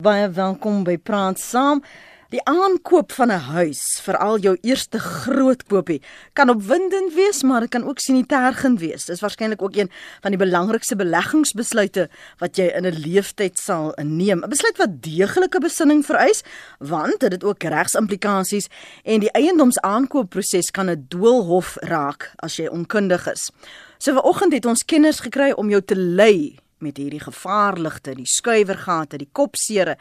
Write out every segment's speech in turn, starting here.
Baie welkom by Praat Saam. Die aankoop van 'n huis, veral jou eerste groot koopie, kan opwindend wees, maar dit kan ook sinitergend wees. Dis waarskynlik ook een van die belangrikste beleggingsbesluite wat jy in 'n leeftyd sal neem. 'n Besluit wat deeglike besinning vereis, want dit het ook regsimplikasies en die eiendomsaankoopproses kan 'n doolhof raak as jy onkundig is. So vanoggend het ons kenners gekry om jou te lei met hierdie gevaarligte, die skuiwergate, die kopsere,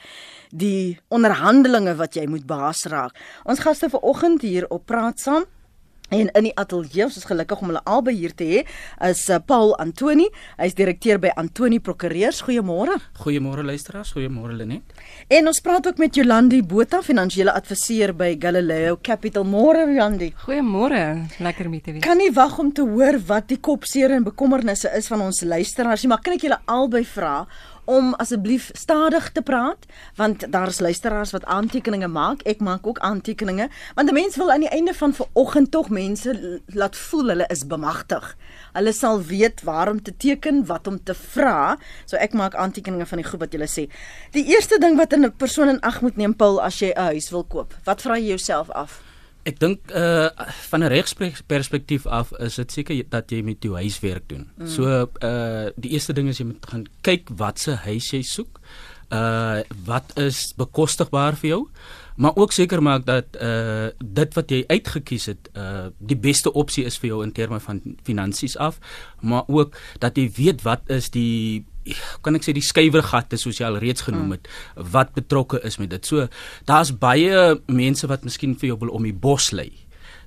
die onderhandelinge wat jy moet baas raak. Ons gaste vanoggend hier op praat saam En in die ateljee, ons is gelukkig om hulle albei hier te hê, is uh, Paul Antoni. Hy's direkteur by Antoni Prokureurs. Goeiemôre. Goeiemôre luisteraars, goeiemôre Lenet. En ons praat ook met Jolandi Botha, finansiële adviseur by Galileo Capital. Môre Jolandi. Goeiemôre. Lekker om te wees. Kan nie wag om te hoor wat die kopseer en bekommernisse is van ons luisteraars nie, maar kan ek julle albei vra om asseblief stadig te praat want daar is luisteraars wat aantekeninge maak. Ek maak ook aantekeninge want 'n mens wil aan die einde van vanoggend tog mense laat voel hulle is bemagtig. Hulle sal weet waar om te teken, wat om te vra. So ek maak aantekeninge van die goed wat julle sê. Die eerste ding wat 'n persoon in ag moet neem, Paul, as jy 'n huis wil koop. Wat vra jy jouself af? Ek dink uh van 'n regsperspektief af is dit seker dat jy met jou huiswerk doen. Mm. So uh die eerste ding is jy moet gaan kyk wat se huis jy soek. Uh wat is bekostigbaar vir jou? Maar ook seker maak dat uh dit wat jy uitgekies het uh die beste opsie is vir jou in terme van finansies af, maar ook dat jy weet wat is die kan ek sê die skuiwergatte soos jy al reeds genoem het wat betrokke is met dit. So daar's baie mense wat miskien vir jou wil om die bos lê.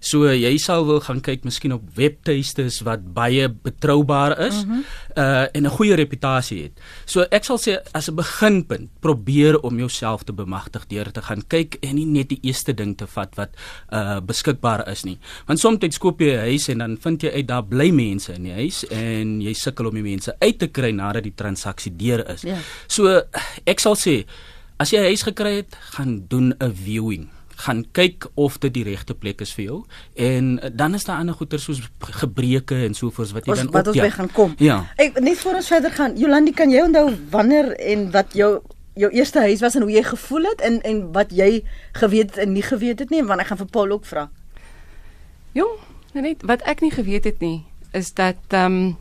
So jy sal wil gaan kyk miskien op webtuistes wat baie betroubaar is mm -hmm. uh en 'n goeie reputasie het. So ek sal sê as 'n beginpunt, probeer om jouself te bemagtig deur te gaan kyk en nie net die eerste ding te vat wat uh beskikbaar is nie. Want soms koop jy 'n huis en dan vind jy uit daar bly mense in die huis en jy sukkel om die mense uit te kry nadat die transaksie deur is. Yeah. Ja. So ek sal sê as jy 'n huis gekry het, gaan doen 'n viewing gaan kyk of dit die regte plek is vir jou en uh, dan is daar ander goeder soos gebreke en sovoorts wat jy ons, dan op wat ons ja. gaan kom. Ja. Ek net voor ons verder gaan, Jolandi, kan jy onthou wanneer en wat jou jou eerste huis was en hoe jy gevoel het en en wat jy geweet het en nie geweet het nie, want ek gaan vir Paul ook vra. Jong, net wat ek nie geweet het nie is dat ehm um,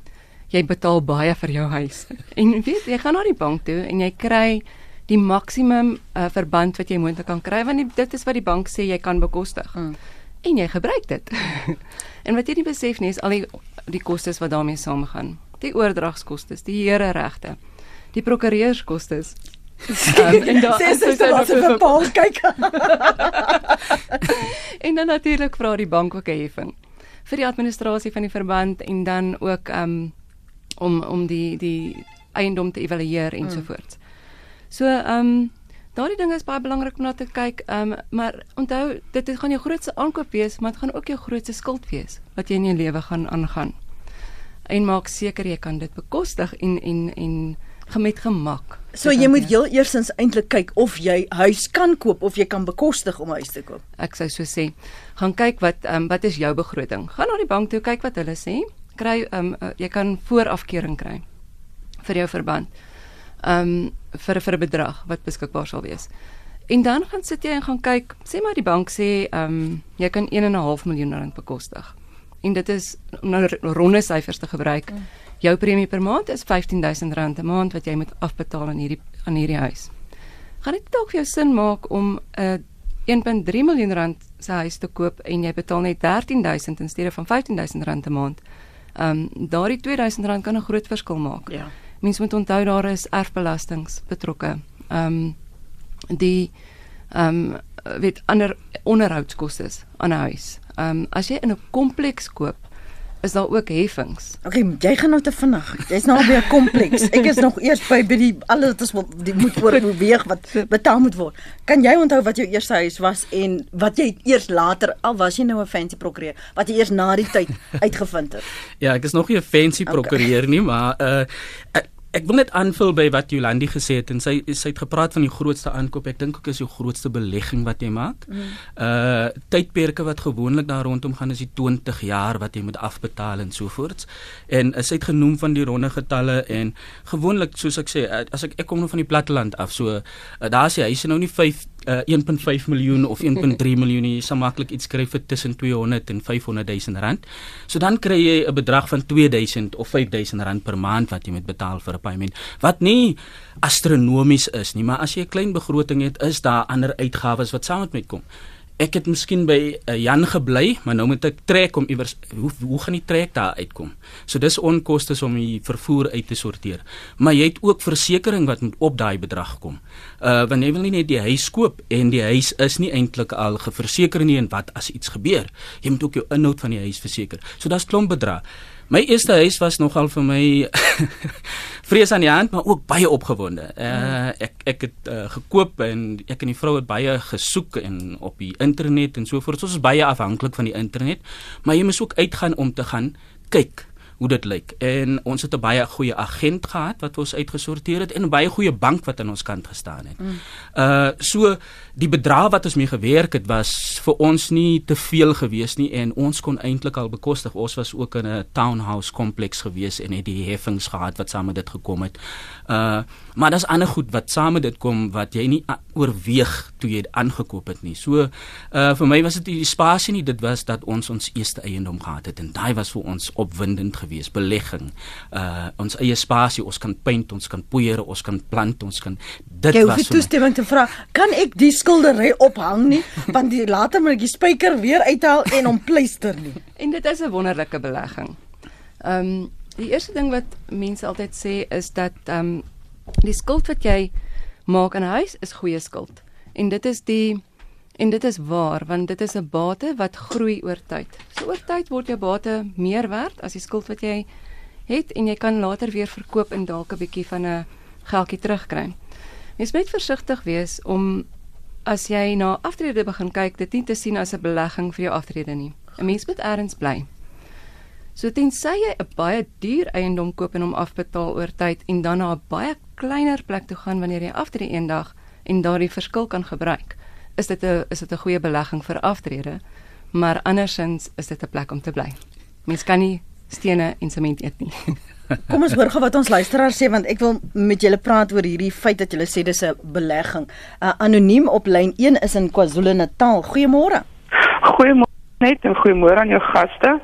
jy betaal baie vir jou huis. en weet jy gaan na die bank toe en jy kry die maksimum uh, verband wat jy moontlik kan kry want die, dit is wat die bank sê jy kan bekostig. Mm. En jy gebruik dit. en wat jy nie besef nie is al die die kostes wat daarmee saamgaan. Die oordragskostes, die here regte, die prokureurskostes. um, en dan sê jy dat jy vir Paul kyk. en dan natuurlik vra die bank ook 'n heffing vir die administrasie van die verband en dan ook um, om om die die eiendom te evalueer ensovoorts. Mm. So ehm um, daardie ding is baie belangrik om na te kyk. Ehm um, maar onthou dit het gaan jou grootste aankoop wees, maar dit gaan ook jou grootste skuld wees wat jy in jou lewe gaan aangaan. En maak seker jy kan dit bekostig en en en gemet gemak. So jy moet heel eersins eintlik kyk of jy huis kan koop of jy kan bekostig om huis te koop. Ek sou so sê, gaan kyk wat ehm um, wat is jou begroting. Gaan na die bank toe kyk wat hulle sê. Kry ehm um, jy kan voorafkering kry vir jou verband ehm um, vir vir 'n bedrag wat beskikbaar sal wees. En dan gaan sit jy en gaan kyk, sê maar die bank sê um, jy kan 1.5 miljoen rand bekostig. En dit is om nou ronde syfers te gebruik. Mm. Jou premie per maand is R15000 'n maand wat jy moet afbetaal aan hierdie aan hierdie huis. Gaan dit dalk vir jou sin maak om 'n uh, 1.3 miljoen rand se huis te koop en jy betaal net 13000 in steede van 15000 rand 'n maand? Ehm um, daardie 2000 rand kan 'n groot verskil maak. Ja mens moet onthou daar is erfbelastings betrokke. Ehm um, die ehm um, weet ander onderhoudskoste aan 'n huis. Ehm um, as jy in 'n kompleks koop, is daar ook heffings. Okay, jy gaan nou te vinnig. Jy's nou by 'n kompleks. Ek is nog eers by by die alles wat ons die moet oor beweeg wat betaal moet word. Kan jy onthou wat jou eerste huis was en wat jy eers later al was jy nou 'n fancy prokureur wat jy eers na die tyd uitgevind het? Ja, ek is nog nie 'n fancy prokureur okay. nie, maar uh ek wil net aanvul by wat Jolandi gesê het en sy sy het gepraat van die grootste aankoop. Ek dink ook is die grootste belegging wat jy maak. Mm. Uh tydperke wat gewoonlik daar rondom gaan is die 20 jaar wat jy moet afbetaal en so voort. En uh, sy het genoem van die ronde getalle en gewoonlik soos ek sê uh, as ek ek kom nou van die platteland af, so uh, daar is hy, hy's nou nie 5 uh, 1.5 miljoen of 1.3 miljoen jy sal maklik iets kry vir tussen 200 en 500 000 rand. So dan kry jy 'n bedrag van 2000 of 5000 rand per maand wat jy moet betaal vir 'n payment. Wat nie astronomies is nie, maar as jy 'n klein begroting het, is daar ander uitgawes wat saam met kom ek het miskien by uh, Jan gebly, maar nou moet ek trek om iewers hoe hoe gaan die trek daar uitkom? So dis onkoste om die vervoer uit te sorteer. Maar jy het ook versekerings wat moet op daai bedrag kom. Uh want jy wil nie net die huis koop en die huis is nie eintlik al geverseker nie en wat as iets gebeur? Jy moet ook jou inhoud van die huis verseker. So daar's klomp bedrag. My eerste huis was nogal vir my vrees aan die hand, maar ook baie opgewonde. Uh, ek ek het uh, gekoop en ek en die vrou het baie gesoek en op die internet en so voort. Ons is baie afhanklik van die internet, maar jy moet ook uitgaan om te gaan kyk hoe dit lyk. En ons het 'n baie goeie agent gehad wat ons uitgesorteer het en 'n baie goeie bank wat aan ons kant gestaan het. Mm. Uh so die bedrag wat ons mee gewerk het was vir ons nie te veel gewees nie en ons kon eintlik al bekostig. Ons was ook in 'n townhouse kompleks gewees en het die heffings gehad wat saam met dit gekom het. Uh maar daar's ander goed wat saam met dit kom wat jy nie oorweeg toe jy aangekoop het nie. So uh vir my was dit die spasie nie, dit was dat ons ons eerste eiendom gehad het en daai was vir ons opwindend geweest. Wees belegging uh ons eie spasie ons kan paint ons kan poeier ons kan plant ons kan dit Jy was jy toestemming te vra kan ek die skildery ophang nie? Want die later moet ek die spyker weer uithaal en hom pleister nie. En dit is 'n wonderlike belegging. Um die eerste ding wat mense altyd sê is dat um die skuld wat jy maak in 'n huis is goeie skuld en dit is die En dit is waar want dit is 'n bate wat groei oor tyd. So oor tyd word jou bate meer werd as die skuld wat jy het en jy kan later weer verkoop en dalk 'n bietjie van 'n geldjie terugkry. Mens moet versigtig wees om as jy na aftrede begin kyk, dit nie te sien as 'n belegging vir jou aftrede nie. 'n Mens moet eers bly. So tensy jy 'n baie duur eiendom koop en hom afbetaal oor tyd en dan na 'n baie kleiner plek toe gaan wanneer jy aftrede eendag en daardie verskil kan gebruik is dit 'n is dit 'n goeie belegging vir aftrede, maar andersins is dit 'n plek om te bly. Mens kan nie stene en sement eet nie. Kom ons hoor gou wat ons luisteraar sê want ek wil met julle praat oor hierdie feit dat julle sê dis 'n belegging. Uh, anoniem op lyn 1 is in KwaZulu-Natal. Goeiemôre. Goeiemôre net en goeiemôre aan jou gaste.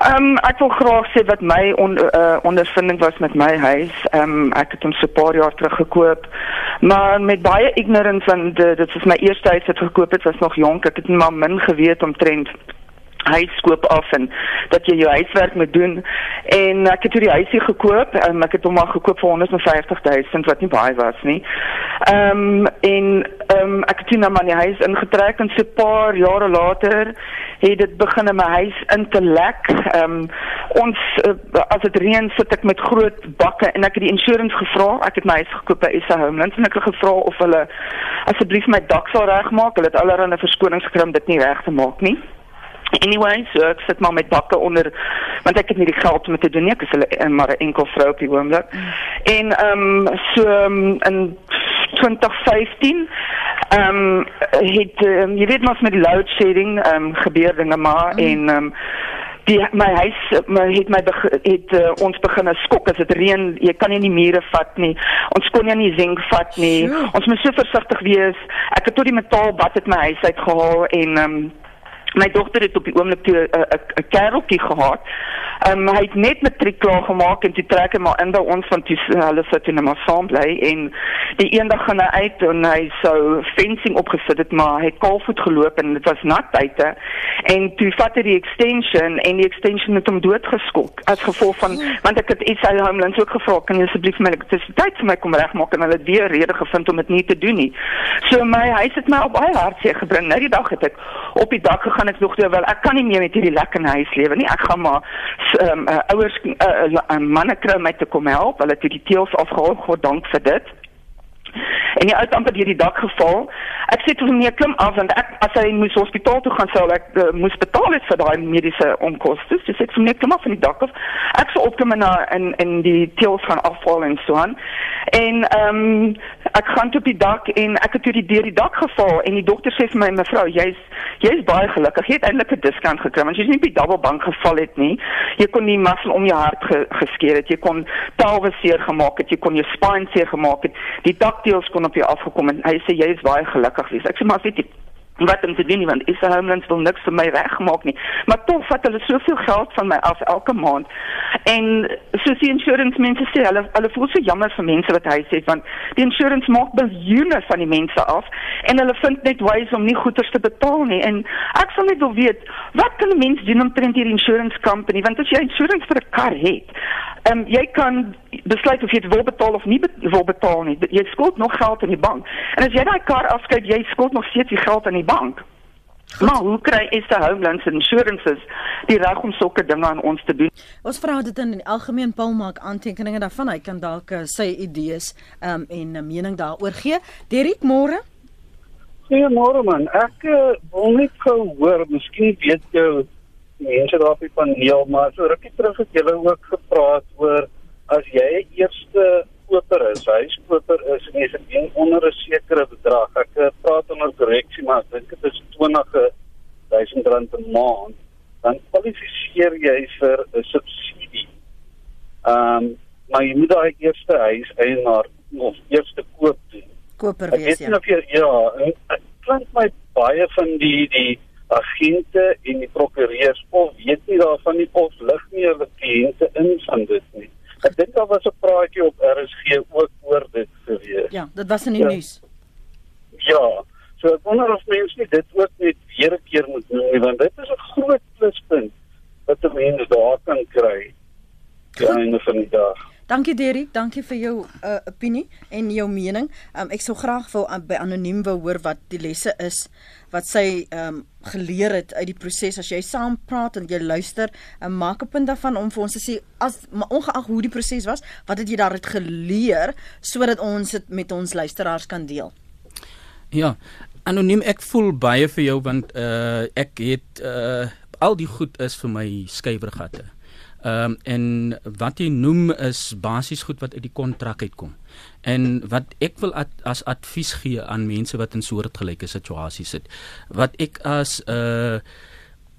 Ehm um, ek wil graag sê wat my on, uh, ondervinding was met my huis. Ehm um, ek het hom so 'n paar jaar terug gekoop. Maar met baie ignorance van dit is my eerste huis wat gekoop het, was nog jonk. Ek het net maar min geweet omtrent huiskoop af en dat jy jou huiswerk moet doen. En ek het hierdie huisie gekoop. Um, ek het hom maar gekoop vir 150 000 wat nie baie was nie. Ehm um, en ehm um, ek het toe na my huis ingetrek en so 'n paar jare later het dit begin in my huis in te lek. Ehm um, ons uh, as dit reën sit ek met groot bakke en ek het die insurance gevra. Ek het my huis gekoop by SA Homelands en ek het gevra of hulle asseblief my dak sal regmaak. Hulle het allerlei verskonings gekry om dit nie reg te maak nie Anyway, so ek sit maar met bakke onder want ek het nie die geld om te doen nie, ek is hulle eh, maar 'n enkel vrou op die oomblik. En ehm um, so um, in 2015 ehm um, het um, jy weet mos met die load shedding ehm um, gebeur dinge maar mm. en ehm um, die my huis my het my het uh, ons begin skok as dit reën jy kan nie die mure vat nie ons kon nie die zink vat nie sure. ons moet so versigtig wees ek het tot die metaal bad uit my huis uit gehaal en um, my dogter het op die oomblik toe 'n kereltjie gehad. Um, hy het net matriek klaar gemaak en toe trek hy maar in by ons van toe hulle sit in 'n assemblée en die eendag gaan hy uit en hy sou fencing opgesit het maar hy het kaalvoet geloop en dit was nat buite en toe vat hy die extension en die extension het hom doodgeskok as gevolg van want ek het iets uit Homelands ook gevra kan jy asseblief my elektrisiteit vir my kom regmaak en hulle het weer rede gevind om dit nie te doen nie. So my huis het my op baie hartseer gebring. Nou die dag het ek op die dak gegaan gaan ek nog toe wel ek kan nie meer met hierdie lekker huis lewe nie. Ek gaan maar um, uh, ouers 'n uh, uh, manne kry my te kom help. Hulle het die teels afgehaal. God dank vir dit. En die ou het amper deur die dak geval. Ek sê toe my klim af want ek as hy moes hospitaal toe gaan sou ek uh, moes betaal het vir daai mediese onkoste. Sê ek vir my klim af van die dak af. Ek sou opkom en in in die teels gaan afval en so aan. En ehm um, ek gaan toe op die dak en ek het toe die deur die dak geval en die dokter sê vir my mevrou jy's jy's baie gelukkig. Jy het eintlik 'n diskant gekry want jy's nie op die double bank geval het nie. Jy kon nie muscle om jou hart ge, geskeer het. Jy kon talwe seer gemaak het. Jy kon jou spine seer gemaak het. Die dakteels kon op jou afgekom en hy sê jy is baie gelukkig wees. Ek sê maar weet jy wat om te doen nie want is die homelands wil niks vir my regmaak nie. Maar tog vat hulle soveel geld van my af elke maand. En soos die insurance mense sê hulle hulle voel so jammer vir mense wat hy sê want die insurance maak biljoene van die mense af en hulle vind net ways om nie goederes te betaal nie. En ek sal net wil weet wat kan 'n mens doen om teen hierdie insurance company? Want as jy insurance vir 'n kar het um, jy kan besluit of jy dit wil betaal of nie wil betaal nie. Jy skuld nog geld in die bank. En as jy daai kar afskryf jy skuld nog steeds die geld in die bank. Goed. Maar hoe kry Esther Homelands Insurances die reg om sulke dinge aan ons te doen? Ons vra dit in die algemeen Paul maak aantekeninge daarvan. Hy kan dalk uh, sy idees um, en 'n uh, mening daaroor gee. Derrick môre. Goeiemôre man. Ek uh, wil net gehoor, miskien weet jy mense daar op die paneel, maar so rukkie terug het julle ook gepraat oor as jy eerste koper is, huiskoper is en jy's in onder 'n sekere bedrag. Ek eh, praat onder korreksie, maar ek dink dit is 20000 rand 'n maand. Dan kwalifiseer jy vir 'n subsidie. Ehm, um, maar jy moet daai eerste huis eienaar of eerste koop doen. Koper wees ja. Ek weet ja, ek klink my baie van die die agente en die prokureurs of weet nie daarvan nie of lig nie hulle kliënte in van dit nie. Ek dink daar was 'n praatjie op RSG ook oor dit gewees. Ja, dit was in die ja. nuus. Ja. So ek wonder of mense nie dit ook net weer 'n keer moet doen nie want dit is 'n groot pluspunt wat mense daar kan kry. Ja, in die dag. Dankie Derry, dankie vir jou uh, opinie en jou mening. Um, ek sou graag wil uh, by anoniem wou hoor wat die lesse is wat sy um, geleer het uit die proses as jy saam praat en jy luister en maak 'n punt daarvan om vir ons te sê as ongeag hoe die proses was, wat het jy daaruit geleer sodat ons dit met ons luisteraars kan deel? Ja, anoniem ek voel baie vir jou want uh, ek het uh, al die goed is vir my skrywergatte. Ehm um, en wat jy noem is basies goed wat uit die kontrak uitkom. En wat ek wil ad, as advies gee aan mense wat in soortgelyke situasies sit. Wat ek as 'n uh,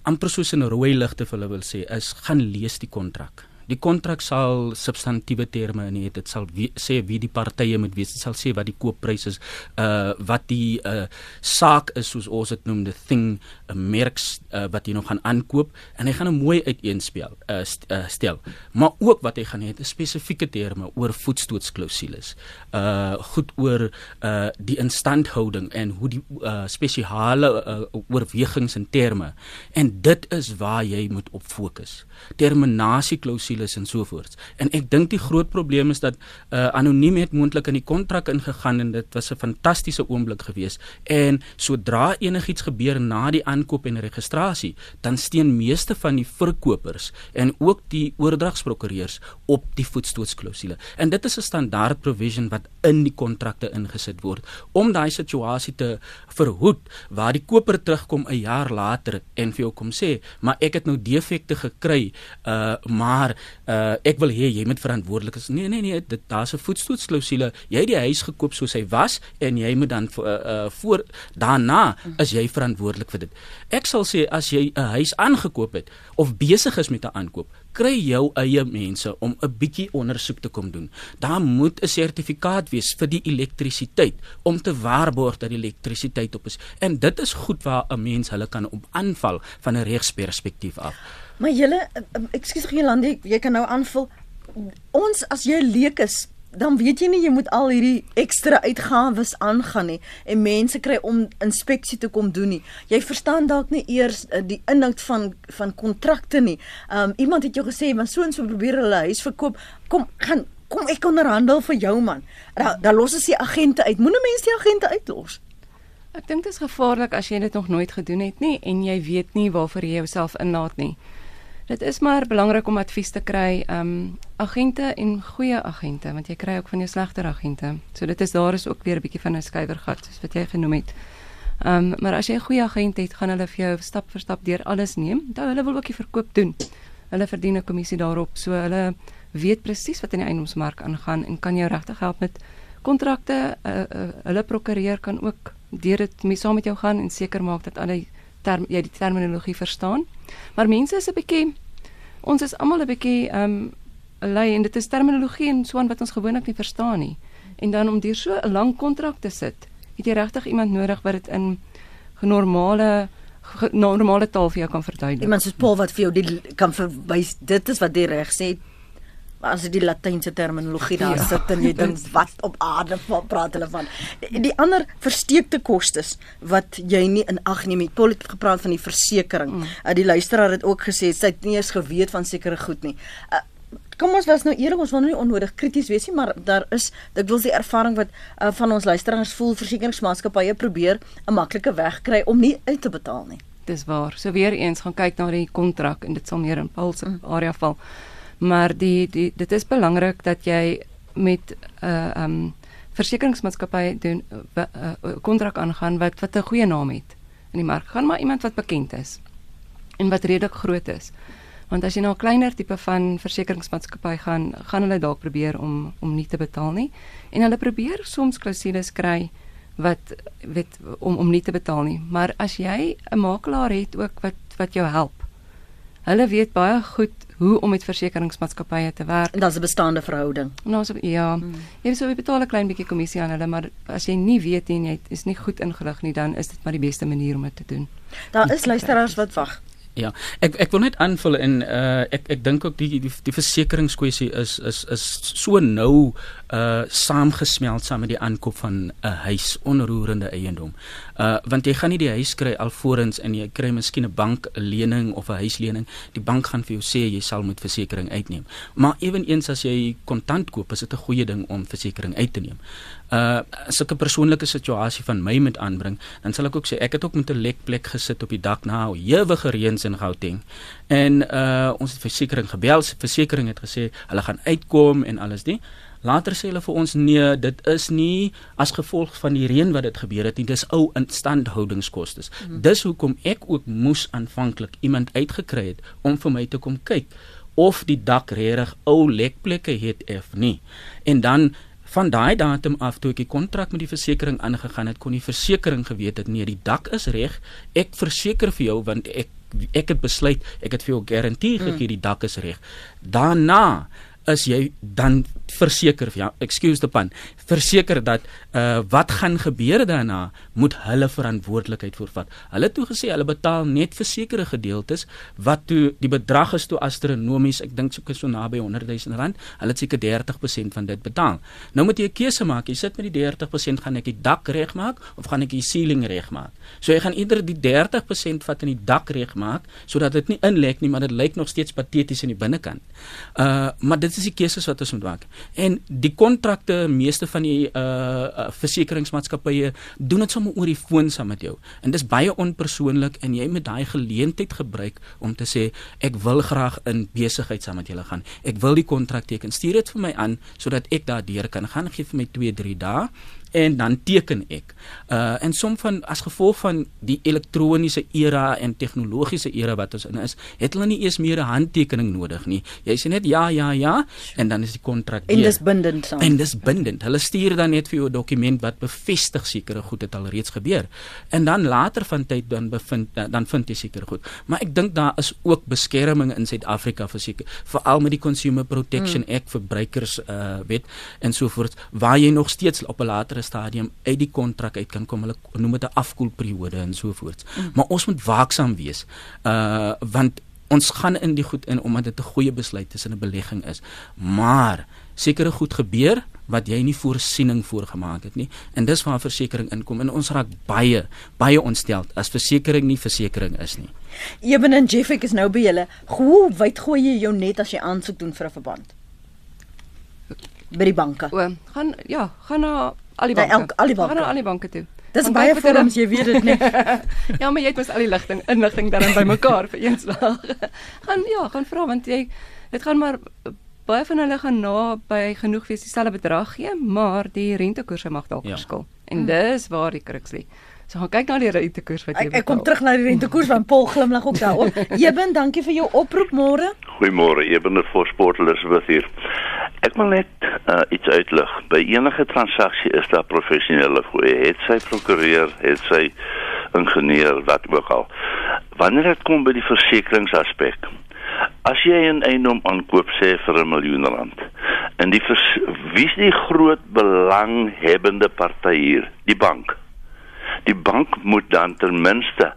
amper soos 'n rooi ligte vir hulle wil sê is gaan lees die kontrak. Die kontrak sal substantiëre terme in het. Dit sal sê wie die partye moet wees. Dit sal sê wat die kooppryse is, uh wat die uh saak is soos ons dit noem, the thing, 'n merks uh, wat jy nog gaan aankoop en hy gaan 'n mooi uiteenspel uh, st uh stel. Maar ook wat hy gaan hê, 'n spesifieke terme oor voetstootsklausules. Uh goed oor uh die instandhouding en hoe die uh spesiale uh, oorwegings en terme. En dit is waar jy moet op fokus. Terminasieklausules is en so voort. En ek dink die groot probleem is dat uh, anoniem het moontlik in die kontrak ingegaan en dit was 'n fantastiese oomblik geweest en sodra enigiets gebeur na die aankoop en registrasie, dan steen meeste van die verkopers en ook die oordragsprokureurs op die voetstootsklausule. En dit is 'n standaard provision wat in die kontrakte ingesit word om daai situasie te verhoed waar die koper terugkom 'n jaar later en vir jou kom sê, "Maar ek het nou defekte gekry, uh maar uh ek wil hê jy moet verantwoordelik is. Nee nee nee, dit daar's 'n voetstootsklausule. Jy het die huis gekoop soos hy was en jy moet dan uh, uh voor daarna is jy verantwoordelik vir dit. Ek sal sê as jy 'n huis aangekoop het of besig is met 'n aankoop, kry jou eie mense om 'n bietjie ondersoek te kom doen. Daar moet 'n sertifikaat wees vir die elektrisiteit om te waarborg dat die elektrisiteit op is. En dit is goed waar 'n mens hulle kan op aanval van 'n regsperspektief af. Maar julle ekskuus Gelandi, jy kan nou aanvul. Ons as jy leek is, dan weet jy nie jy moet al hierdie ekstra uitgawes aangaan nie en mense kry om inspeksie te kom doen nie. Jy verstaan dalk nie eers uh, die inhoud van van kontrakte nie. Um iemand het jou gesê, "Maar so en so probeer hulle huis verkoop. Kom, gaan kom ek onderhandel vir jou man." Dan da los as die agente uit. Moenie mense die agente uitlos. Ek dink dit is gevaarlik as jy dit nog nooit gedoen het nie en jy weet nie waarvoor jy jouself inlaat nie. Dit is maar belangrik om advies te kry, ehm um, agente en goeie agente, want jy kry ook van jou slegter agente. So dit is daar is ook weer 'n bietjie van 'n skuiwergat soos wat jy genoem het. Ehm um, maar as jy 'n goeie agent het, gaan hulle vir jou stap vir stap deur alles neem. Dan hulle wil ook die verkoop doen. Hulle verdien 'n kommissie daarop. So hulle weet presies wat in die eiendomsmark aangaan en kan jou regtig help met kontrakte. Uh, uh, hulle prokureur kan ook deur dit mee saam met jou gaan en seker maak dat alle term jy die terminologie verstaan. Maar mense is 'n bietjie ons is almal 'n bietjie ehm um, lei en dit is terminologie en so aan wat ons gewoonlik nie verstaan nie. En dan om deur so 'n lang kontrak te sit, het jy regtig iemand nodig wat dit in normale normale taal vir jou kan verduidelik. Iemand soos Paul wat vir jou die kan verwys. Dit is wat die reg sê as die latynse terminologie daar ja. sit en jy dink wat op aarde praat hulle van die ander versteekte kostes wat jy nie in ag neem het Paul het gepraat van die versekerings mm. uh, die luisteraar het ook gesê sy het nie eens geweet van sekere goed nie uh, kom ons was nou eerlik ons wil nou nie onnodig krities wees nie maar daar is ek wil die ervaring wat uh, van ons luisteraars voel versekeringsmaatskappye probeer 'n maklike weg kry om nie uit te betaal nie dis waar so weer eens gaan kyk na die kontrak en dit sal meer in Paul se mm. area val maar die die dit is belangrik dat jy met 'n uh, um versekeringsmaatskappy doen 'n uh, uh, kontrak aangaan wat wat 'n goeie naam het in die mark. Gaan maar iemand wat bekend is en wat redelik groot is. Want as jy nou 'n kleiner tipe van versekeringsmaatskappy gaan, gaan hulle dalk probeer om om nie te betaal nie en hulle probeer soms klousules kry wat weet om om nie te betaal nie. Maar as jy 'n makelaar het ook wat wat jou help. Hulle weet baie goed hoe om met versekeringsmaatskappye te werk. En daar's 'n bestaande verhouding. Nou so ja. Hmm. Jy sou betaal 'n klein bietjie kommissie aan hulle, maar as jy nie weet en jy is nie goed ingelig nie, dan is dit maar die beste manier om dit te doen. Daar is luisteraars wat wag. Ja, ek ek wil net aanvul en uh ek ek dink ook die die, die versekeringskwessie is is is so nou uh saamgesmeld saam met die aankoop van 'n huis onroerende eiendom. Uh want jy gaan nie die huis kry alvorens en jy kry miskien 'n banklening of 'n huislening. Die bank gaan vir jou sê jy sal moet versekerings uitneem. Maar ewenigs as jy kontant koop, is dit 'n goeie ding om versekerings uit te neem. Uh 'n persoonlike situasie van my moet aanbring, dan sal ek ook sê ek het ook met 'n lek plek gesit op die dak na ewige reëns in Gauteng. En uh ons het versekerings gebel, versekerings het gesê hulle gaan uitkom en alles die. Later sê hulle vir ons nee, dit is nie as gevolg van die reën wat dit gebeur het nie, dis ou instandhoudingskoste. Mm -hmm. Dis hoekom ek ook moes aanvanklik iemand uitgekry het om vir my te kom kyk of die dak regtig ou lekplekke het of nie. En dan van daai datum af toe ek die kontrak met die versekerings aangegaan het, kon die versekerings geweet het nee, die dak is reg. Ek verseker vir jou want ek ek het besluit, ek het vir jou garantie gegee mm. die dak is reg. Daarna is jy dan verseker ja excuse the pun verseker dat uh, wat gaan gebeur daarna moet hulle verantwoordelikheid voorvat. Hulle toe gesê hulle betaal net vir sekere gedeeltes wat toe die bedrag is toe astronomies ek dink so so naby 100 000 rand hulle het seker 30% van dit betaal. Nou moet jy 'n keuse maak jy sit met die 30% gaan ek die dak regmaak of gaan ek die ceiling regmaak? So jy gaan eerder die 30% vat in die dak regmaak sodat dit nie inlek nie maar dit lyk nog steeds pateties in die binnekant. Uh maar dit is die keuses wat ons moet maak. En die kontrakte meeste van die uh, uh versekeringsmaatskappye doen dit sommer oor die foon saam met jou. En dis baie onpersoonlik en jy moet daai geleentheid gebruik om te sê ek wil graag in besigheid saam met julle gaan. Ek wil die kontrak teken. Stuur dit vir my aan sodat ek daardeur kan gaan. Gee vir my 2 3 dae en dan teken ek. Uh en som van as gevolg van die elektroniese era en tegnologiese era wat ons in is, het hulle nie eers meer 'n handtekening nodig nie. Jy sê net ja ja ja en dan is die kontrak En dis bindend saam. En dis bindend. Hulle stuur dan net vir jou 'n dokument wat bevestig sekere goed het al reeds gebeur. En dan later van tyd dan bevind dan vind jy seker goed. Maar ek dink daar is ook beskerming in Suid-Afrika vir seker veral met die Consumer Protection mm. Act verbruikers uh wet en so voort waar jy nog steeds op 'n later stadium uit die kontrak uit kan kom. Hulle noem dit 'n afkoelperiode en so voort. Mm. Maar ons moet waaksaam wees. Uh want ons gaan in die goed in omdat dit 'n goeie besluit tussen 'n belegging is. Maar sekere goed gebeur wat jy nie voorsiening voorgemaak het nie en dis waar versekerings inkom en ons raak baie baie ontsteld as versekerings nie versekerings is nie. Eben en Jeff ek is nou by julle. Hoe wyd gooi jy jou net as jy aansoek doen vir 'n verband? By die banke. O, gaan ja, gaan na al die banke. Elk, al die banke. Gaan na al die banke toe. Dis Gaan baie vorms, jy weet dit nie. ja, maar jy het mos al die ligting inligting dan bymekaar vir een slag. gaan ja, gaan vra want jy dit gaan maar baie van hulle gaan na by genoeg wees dieselfde bedrag gee, maar die rentekoerse mag dalk Ja. verskil. En dis waar die crux lê. So gaan kyk na die rentekoers wat jy Ek, ek kom betaal. terug na die rentekoers want Paul glimlag ook daaroor. Jeben, dankie vir jou oproep môre. Goeiemôre, Ebener vir Sport Elizabeth hier. Ek wil net uh, iets uitlig. By enige transaksie is daar professionele fooie. Het sy prokureur, het sy ingenieur, wat ook al. Wanneer dit kom by die versekeringsaspek. As jy 'n eiendom aankoop sê vir 'n miljoen rand. En die wie is die groot belanghebbende party hier? Die bank. Die bank moet dan ten minste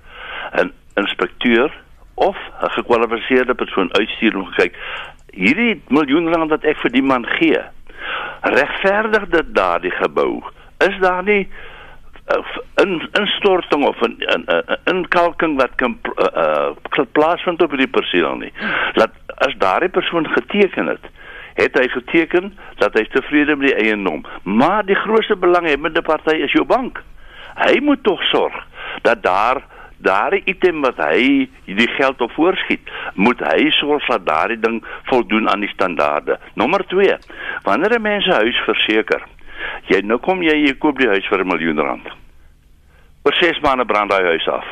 'n inspekteur of 'n gekwalifiseerde persoon uitstuur om kyk hierdie miljoen rand wat ek vir die man gee regverdig dit daardie gebou? Is daar nie uh, in instorting of 'n 'n 'n inkalking wat kan uh, uh, plaasvind op die perseel nie? Dat as daardie persoon geteken het het hy geteken dat hy tevrede met die eiendom. Maar die grootste belanghebbende party is jou bank hy moet tog sorg dat daar daardie item wat hy die geld op voorskiet, moet hy sorg dat daardie ding voldoen aan die standaarde. Nommer 2. Wanneer 'n mens 'n huis verseker, jy nou kom jy jy koop die huis vir 'n miljoen rand. Oor 6 maande brand daai huis af.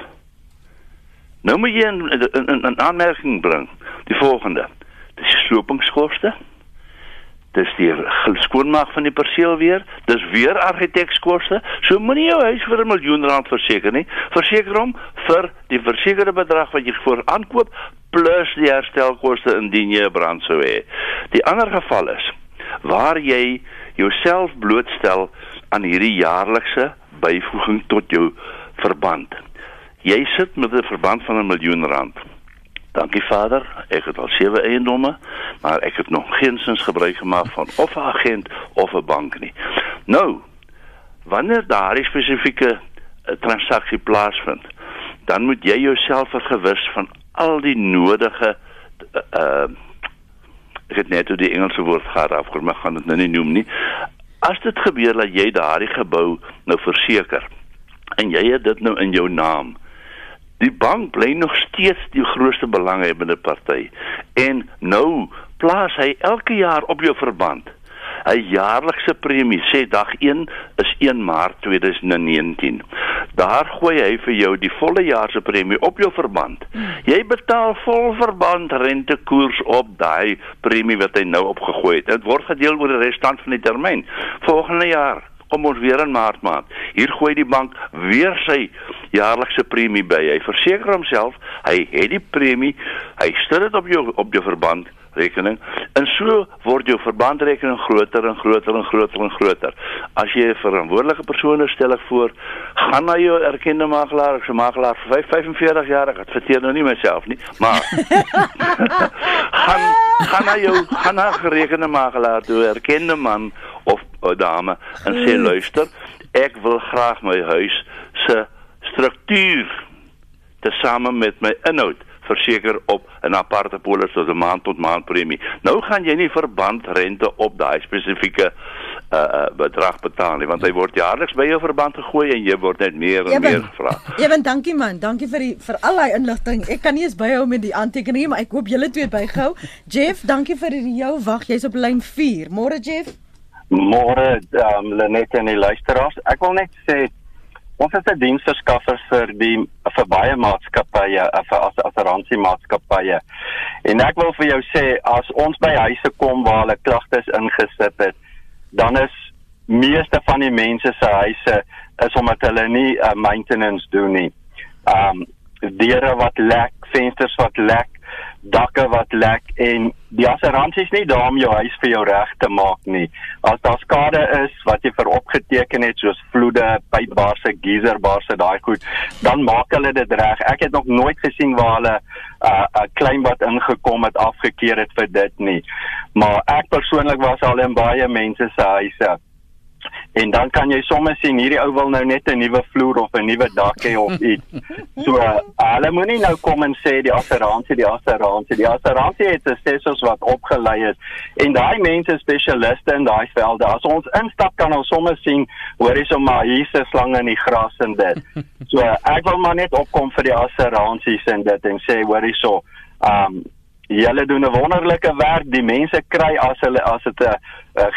Nou moet jy 'n aanmerking bring. Die volgende. Dis slopingskoste. Dis die skoonmaak van die perseel weer, dis weer argitekskoste. So moenie jou huis vir 'n miljoen rand verseker nie. Verseker hom vir die versekerde bedrag wat jy voor aankoop plus die herstelkoste indien jy 'n brand sou hê. Die ander geval is waar jy jouself blootstel aan hierdie jaarlikse byvoeging tot jou verband. Jy sit met 'n verband van 'n miljoen rand. Dankie Vader, ek het al sewe eiendomme, maar ek het nog geensins gebruik gemaak van of 'n agent of 'n bank nie. Nou, wanneer daardie spesifieke uh, transaksie plaasvind, dan moet jy jouself vergewis van al die nodige uh, ek het net die Engelse woord gehad afgekom, maar gaan dit nou nie noem nie. As dit gebeur dat jy daardie gebou nou verseker en jy het dit nou in jou naam, Die bank bly nog steeds die grootste belanghebbende party. En nou plaas hy elke jaar op jou verband 'n jaarlikse premie. Sê dag 1 is 1 Maart 2019. Daar gooi hy vir jou die volle jaar se premie op jou verband. Jy betaal vol verband rentekoers op daai premie wat hy nou opgegooi het. Dit word gedeel oor die restant van die termyn. Volgende jaar kom ons weer in maart maand. Hier gooi die bank weer sy jaarlikse premie by. Hy verseker homself, hy het die premie, hy sit dit op jou op jou verband rekening en so word jou verbandrekening groter en groter en groter en groter. As jy 'n verantwoordelike persoon is, stel ek voor, gaan na jou erkende makelaar, ek se makelaar vir 45 jaar, ek adverteer nou nie myself nie, maar gaan gaan na jou gaan na gerekende makelaar toe, erkende man of 'n dame en sê luister, ek wil graag my huis se struktuur tesame met my inhoud verseker op 'n aparte polis tot 'n maand tot maand premie. Nou gaan jy nie verbandrente op daai spesifieke uh, uh bedrag betaal nie want hy word jaarliks by jou verband gegooi en jy word net meer en meer gevra. Ewen, dankie man. Dankie vir die vir al daai inligting. Ek kan nie eens byhou met die aantekeninge, maar ek hoop julle twee het bygehou. Jeff, dankie vir die jou wag. Jy's op lyn 4. Môre Jeff. Môre, um, Lenet en die luisteraars. Ek wil net sê ons is 'n diensverskaffer vir die vir baie maatskappye, uh, vir as assuransie maatskappye. En ek wil vir jou sê as ons by huise kom waar hulle klagtes ingesit het, dan is meeste van die mense se huise is omdat hulle nie uh, maintenance doen nie. Um deure wat lek, vensters wat lek, dakke wat lek en die assuransie is nie daar om jou huis vir jou reg te maak nie. As daar skade is wat jy vir opgeteken het soos vloede, pypbarse, geyserbarse, daai goed, dan maak hulle dit reg. Ek het nog nooit gesien waar hulle uh, 'n klein wat ingekom het afgekeur het vir dit nie. Maar ek persoonlik was al in baie mense se huise En dan kan jy sommer sien hierdie ou wil nou net 'n nuwe vloer of 'n nuwe dak hê of iets. So uh, hulle moenie nou kom en sê die assuransie, die assuransie, die assuransie het assessors wat opgelei is en daai mense spesialiste in daai velde. As ons instap kan ons sommer sien hoor jy sommer hier's 'n slang in die gras en dit. So uh, ek wil maar net opkom vir die assuransies en dit en sê hoor hierso. Um Julle doen 'n wonderlike werk. Die mense kry as hulle as dit 'n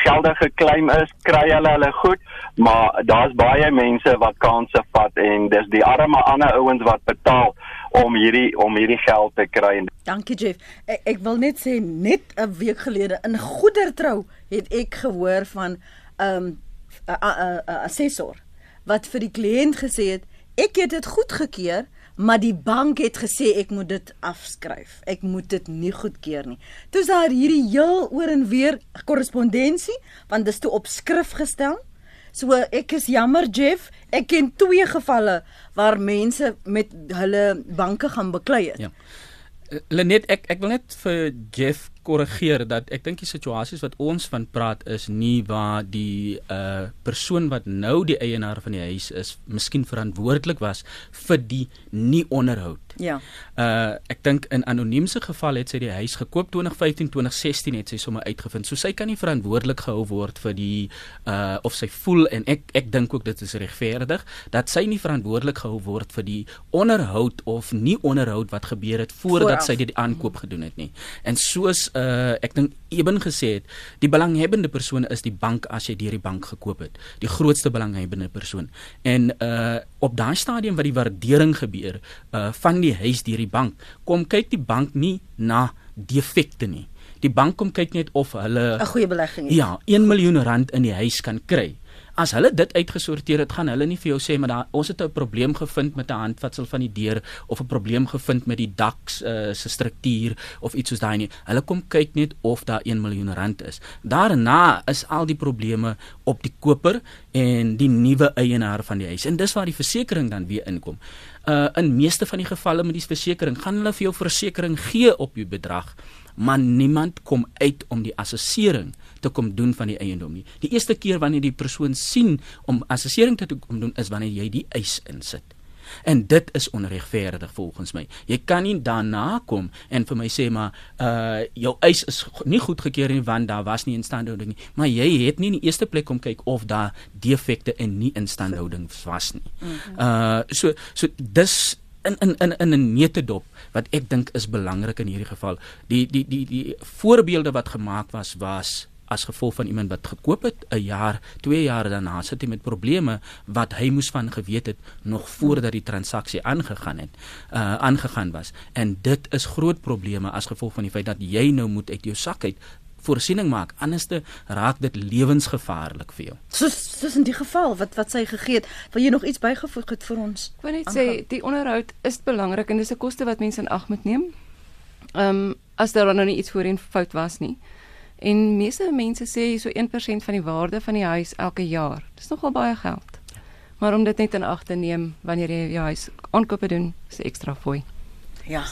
geldige claim is, kry hulle hulle goed, maar daar's baie mense wat kansse vat en dis die arme ander ouens wat betaal om hierdie om hierdie geld te kry. Dankie Jeff. Ek, ek wil net sê net 'n week gelede in Goedertrou het ek gehoor van 'n um, assessor wat vir die kliënt gesê het ek het dit goedgekeur maar die bank het gesê ek moet dit afskryf. Ek moet dit nie goedkeur nie. Toe's daar hierdie heel oor en weer korrespondensie want dit is toe op skrif gestel. So ek is jammer Jeff, ek ken twee gevalle waar mense met hulle banke gaan beklei het. Ja. Lenet ek ek wil net vir Jeff korrigeer dat ek dink die situasies wat ons van praat is nie waar die uh persoon wat nou die eienaar van die huis is, miskien verantwoordelik was vir die nie onderhoud. Ja. Uh ek dink in anoniem se geval het sy die huis gekoop 2015 2016 het sy sommer uitgevind. So sy kan nie verantwoordelik gehou word vir die uh of sy voel en ek ek dink ook dit is regverdig dat sy nie verantwoordelik gehou word vir die onderhoud of nie onderhoud wat gebeur het voordat Vooraf. sy dit aankoop gedoen het nie. En soos uh ek dink Eben gesê het, die belanghebbende persoon is die bank as jy deur die bank gekoop het. Die grootste belanghebbende persoon. En uh op daai stadium wat die waardering gebeur uh van die huis deur die bank, kom kyk die bank nie na defekte nie. Die bank kom kyk net of hulle 'n goeie belegging het. Ja, 1 miljoen rand in die huis kan kry. As hulle dit uitgesorteer het, gaan hulle nie vir jou sê maar daar ons het 'n probleem gevind met 'n handvatsel van die deur of 'n probleem gevind met die dak uh, se struktuur of iets soos daai nie. Hulle kom kyk net of daar 1 miljoen rand is. Daarna is al die probleme op die koper en die nuwe eienaar van die huis. En dis waar die versekerings dan weer inkom. Uh in meeste van die gevalle met die versekerings gaan hulle vir jou versekerings gee op jou bedrag maar niemand kom uit om die assessering te kom doen van die eiendom nie. Die eerste keer wanneer die persoon sien om assessering te kom doen is wanneer jy die eis insit. En dit is onregverdig volgens my. Jy kan nie daarna kom en vir my sê maar uh jou eis is nie goedgekeur nie want daar was nie instandhouding nie. Maar jy het nie in die eerste plek kom kyk of daar defekte in nie instandhouding was nie. Uh so so dis in in in in 'n netedop wat ek dink is belangrik in hierdie geval. Die die die die voorbeelde wat gemaak was was as gevolg van iemand wat gekoop het 'n jaar, 2 jaar daarna sit hy met probleme wat hy moes van geweet het nog voordat die transaksie aangegaan het, uh aangegaan was. En dit is groot probleme as gevolg van die feit dat jy nou moet uit jou sak uit voorsiening maak anders te raak dit lewensgevaarlik vir jou. Soos soos in die geval wat wat sy gegee het, wil jy nog iets bygevoeg het vir ons? Ek wil net sê die onderhoud is belangrik en dis 'n koste wat mense in ag moet neem. Ehm um, as daar nou nie iets voorheen fout was nie. En meeste mense sê so 1% van die waarde van die huis elke jaar. Dis nogal baie geld. Maar om dit net in ag te neem wanneer jy jou huis aankoop doen, is ekstra fooi. Ja.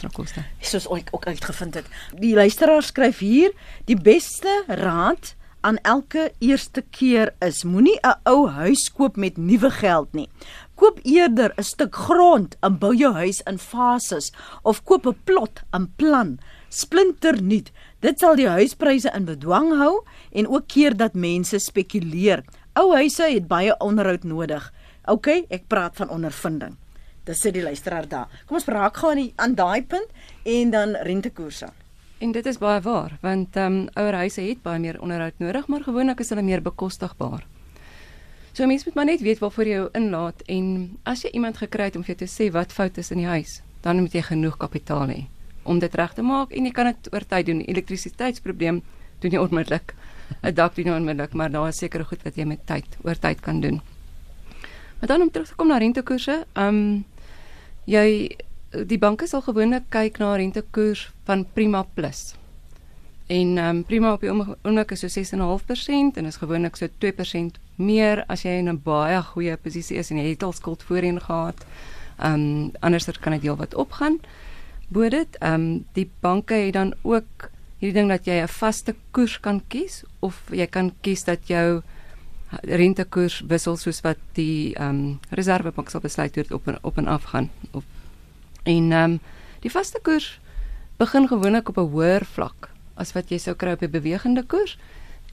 Soos ek ook uitgevind het. Die luisteraar skryf hier, die beste raad aan elke eerste keer is moenie 'n ou huis koop met nuwe geld nie. Koop eerder 'n stuk grond en bou jou huis in fases of koop 'n plot in plan. Splinter nuut. Dit sal die huispryse in bedwang hou en ook keer dat mense spekuleer. Ou huise het baie onderhoud nodig. OK, ek praat van ondervinding. Dis sê die luisteraar daar. Kom ons raak gou aan die aan daai punt en dan rentekoerse. En dit is baie waar want ehm um, ouer huise het baie meer onderhoud nodig, maar gewoonlik is hulle meer bekostigbaar. So mense moet maar net weet waarvoor jy jou inlaat en as jy iemand gekry het om vir jou te sê wat fout is in die huis, dan moet jy genoeg kapitaal hê om dit reg te maak en jy kan dit oor tyd doen. Elektrisiteitsprobleem doen jy onmiddellik. 'n Dak doen jy onmiddellik, maar daar is sekere goed wat jy met tyd oor tyd kan doen. Maar dan om terug te kom na rentekoerse, ehm um, jy die banke sal gewoonlik kyk na rentekoers van Prima Plus. En ehm um, Prima op die oomblik is so 6.5% en is gewoonlik so 2% meer as jy in 'n baie goeie posisie is en jy het al skuld voorheen gehad. Ehm um, anderster kan dit deel wat opgaan. Bo dit, ehm um, die banke het dan ook hierdie ding dat jy 'n vaste koers kan kies of jy kan kies dat jou rentekoers wissel soos wat die ehm um, reservebank sal besluit hoe dit op en op en af gaan op en ehm um, die vaste koers begin gewoonlik op 'n hoër vlak as wat jy sou kry op 'n bewegende koers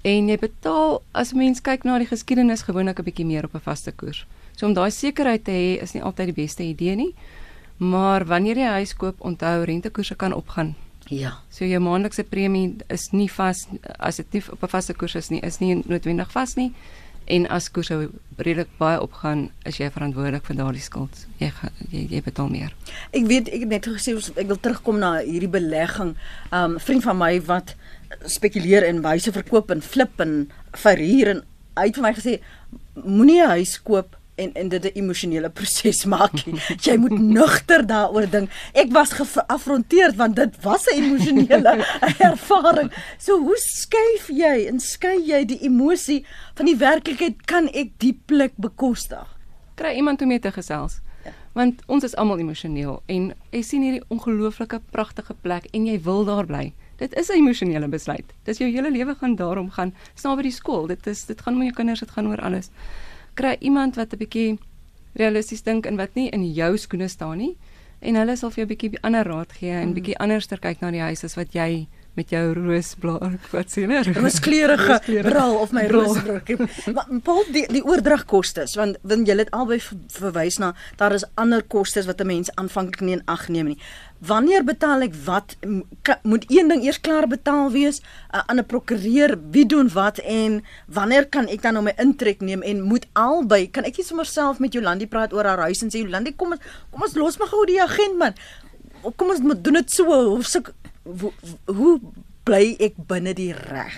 en jy betaal as mens kyk na die geskiedenis gewoonlik 'n bietjie meer op 'n vaste koers. So om daai sekerheid te hê is nie altyd die beste idee nie. Maar wanneer jy 'n huis koop, onthou rentekoerse kan opgaan. Ja. So jou maandelikse premie is nie vas as dit nie op 'n vaste koers is nie, is nie noodwendig vas nie. En as koerse redelik baie opgaan, is jy verantwoordelik vir daardie skuld. Jy jy, jy betaal meer. Ek weet ek het net gesê ek wil terugkom na hierdie belegging. Um 'n vriend van my wat spekuleer in huise verkoop en flip en verhuur en hy het vir my gesê moenie 'n huis koop en en dit 'n emosionele proses maak nie. Jy moet nugter daaroor dink. Ek was geafronteerd want dit was 'n emosionele ervaring. So hoe skuif jy en skei jy die emosie van die werklikheid kan ek dieplik bekostig? Kry iemand om mee te gesels. Ja. Want ons is almal emosioneel en jy sien hierdie ongelooflike pragtige plek en jy wil daar bly. Dit is 'n emosionele besluit. Dis jou hele lewe gaan daarom gaan. Snaap by die skool. Dit is dit gaan om jou kinders, dit gaan oor alles kry iemand wat 'n bietjie realisties dink en wat nie in jou skoene staan nie en hulle sal vir jou 'n bietjie ander raad gee en mm. bietjie anderster kyk na die huis as wat jy met jou roosblaar wat sien er rooskleurige bril of my roosbroek. Maar Paul die die oordragkoste want want jy het albei verwys na daar is ander kostes wat 'n mens aanvanklik nie in ag neem nie. Wanneer betaal ek wat? Moet een ding eers klaar betaal wees? Uh, aan 'n prokureur wie doen wat en wanneer kan ek dan nou my intrek neem? En moet albei kan ek nie sommer self met Jolandi praat oor haar huis en sê Jolandi kom ons kom ons los maar gou die agent man. Kom ons moet doen dit so of so hoe, bly ek binne die reg?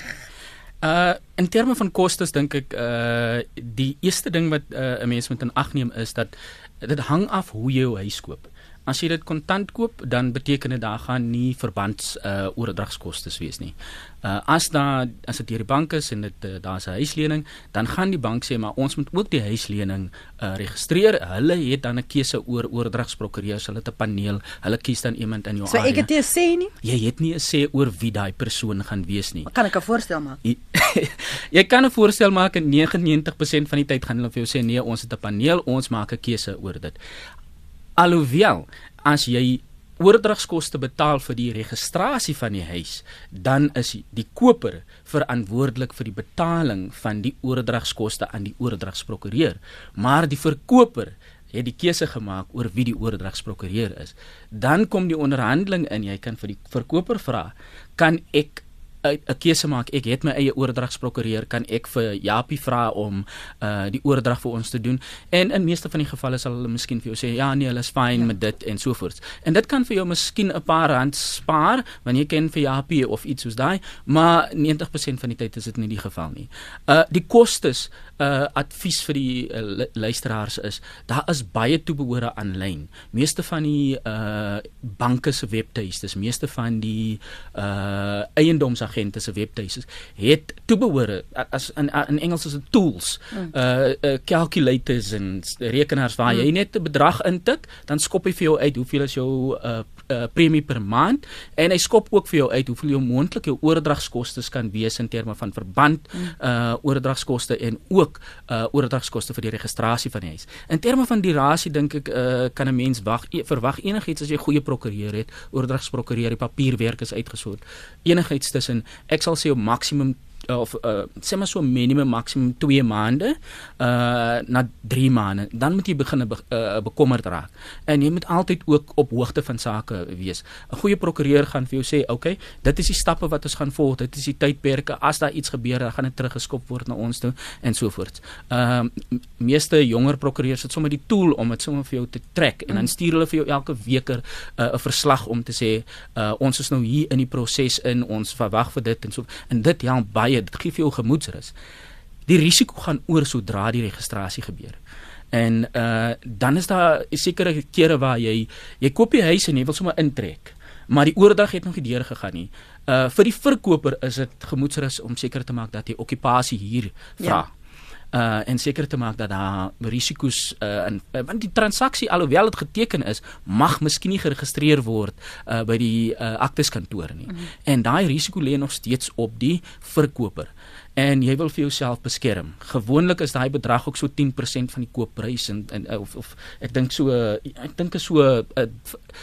Uh in terme van kostes dink ek uh die eerste ding wat uh, 'n mens moet in ag neem is dat dit hang af hoe jy jou huis koop. As jy dit kontant koop, dan beteken dit daar gaan nie verbands uh oordragskoste wees nie. Uh as daar as dit deur die bank is en dit uh, daar's 'n huislening, dan gaan die bank sê maar ons moet ook die huislening uh registreer. Hulle het dan 'n keuse oor oordragsprokureurs, hulle het 'n paneel. Hulle kies dan iemand in jou so, area. So ek het nie sê nie. Jy het nie 'n sê oor wie daai persoon gaan wees nie. Kan ek 'n voorstel maak? jy kan 'n voorstel maak en 99% van die tyd gaan hulle vir jou sê nee, ons het 'n paneel, ons maak 'n keuse oor dit. Alhoewel as jy oordragskoste betaal vir die registrasie van die huis, dan is die koper verantwoordelik vir die betaling van die oordragskoste aan die oordragsprokureur, maar die verkoper het die keuse gemaak oor wie die oordragsprokureur is. Dan kom die onderhandeling in, jy kan vir die verkoper vra, kan ek 'n keuse maak. Ek het my eie oordragsprokureur, kan ek vir Japie vra om uh die oordrag vir ons te doen. En in meeste van die gevalle sal hulle miskien vir jou sê ja, nee, hulle is fyn ja. met dit en so voort. En dit kan vir jou miskien 'n paar rand spaar wanneer jy ken vir Japie of iets soos daai, maar 90% van die tyd is dit nie die geval nie. Uh die kostes uh advies vir die uh, luisteraars is daar is baie toebehore aanlyn. Meeste van die uh banke se webtuistes, meeste van die uh eiendomsagente se webtuistes het toebehore as in in Engels is dit tools. Mm. Uh, uh calculators en rekenaars waar mm. jy net 'n bedrag intik, dan skop hy vir jou uit hoeveel is jou uh uh, premie per maand en hy skop ook vir jou uit hoeveel jou moontlike jou oordragskoste kan wees in terme van verband uh oordragskoste en ook uh oordragskoste vir die registrasie van die huis. In terme van durasie dink ek uh kan 'n mens wag e, verwag enigiets as jy goeie prokureur het, oordragsprokureur, die papierwerk is uitgesort. Enigiets tussen ek sal sê op maksimum of uh, sê maar so minimum maksimum 2 maande uh na 3 maande. Dan moet jy begin be, uh, bekommerd raak. En jy moet altyd ook op hoogte van sake wees. 'n goeie prokureur gaan vir jou sê okay dit is die stappe wat ons gaan volg. Dit is die tydperke. As daar iets gebeur dan gaan dit teruggeskop word na ons toe en so voort. Ehm uh, meeste jonger prokureurs het sommer die tool om dit sommer vir jou te trek. En dan stuur hulle vir jou elke weeker 'n uh, verslag om te sê uh, ons is nou hier in die proses in. Ons verwag vir dit en so. En dit help baie baie, dit gee vir jou gemoedsrus. Die risiko gaan oor sodra die registrasie gebeur. En uh dan is daar sekere kere waar jy jy koop die huis en jy wil sommer intrek, maar die oordrag het nog nie deur gegaan nie. Uh vir die verkoper is dit gemoedsrus om seker te maak dat jy okupasie hier vra. Ja uh en seker te maak dat daar risiko's uh in want die transaksie alhoewel dit geteken is mag miskien nie geregistreer word uh by die uh akteskantoor nie. Mm -hmm. En daai risiko lê nog steeds op die verkoper. En jy wil vir jouself beskerm. Gewoonlik is daai bedrag ook so 10% van die koopprys en, en of of ek dink so ek dink is so uh,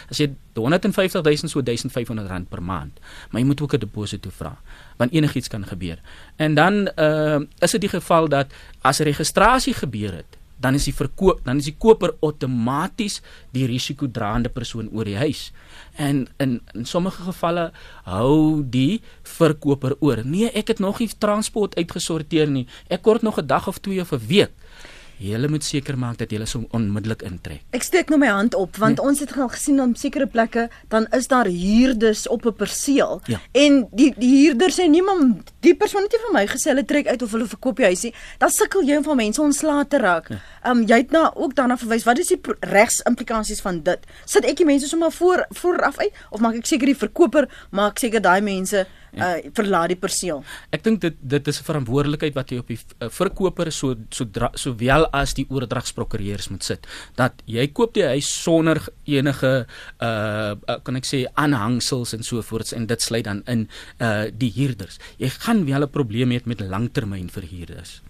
as jy 150 000 so 1500 rand per maand. Maar jy moet ook 'n deposito vra want enigiets kan gebeur. En dan uh, is dit die geval dat as registrasie gebeur het dan is die verkoop dan is die koper outomaties die risikodraande persoon oor die huis. En in in sommige gevalle hou die verkoper oor. Nee, ek het nog nie transport uitgesorteer nie. Ek kort nog 'n dag of twee of 'n week. Julle moet seker maak dat julle so onmiddellik intrek. Ek steek nou my hand op want nee. ons het al gesien op sekere plekke dan is daar huurders op 'n perseel ja. en die die huurder sê niemand die persoon het nie vir my gesê hulle trek uit of hulle verkoop die huisie. Dan sukkel jy om van mense ontslae te raak. Ja. Um jy het nou ook daarna verwys wat is die regs implikasies van dit? Sit ek die mense sommer voor vooraf uit of maak ek seker die verkoper maak seker daai mense uh verlaat die perseel. Ek dink dit dit is 'n verantwoordelikheid wat jy op die uh, verkoper so so sowel as die oordragsprokureurs moet sit. Dat jy koop die huis sonder enige uh, uh kan ek sê aanhangsels en so voorts en dit sluit dan in uh die huurders. Jy gaan wel 'n probleem hê met langtermynverhuurders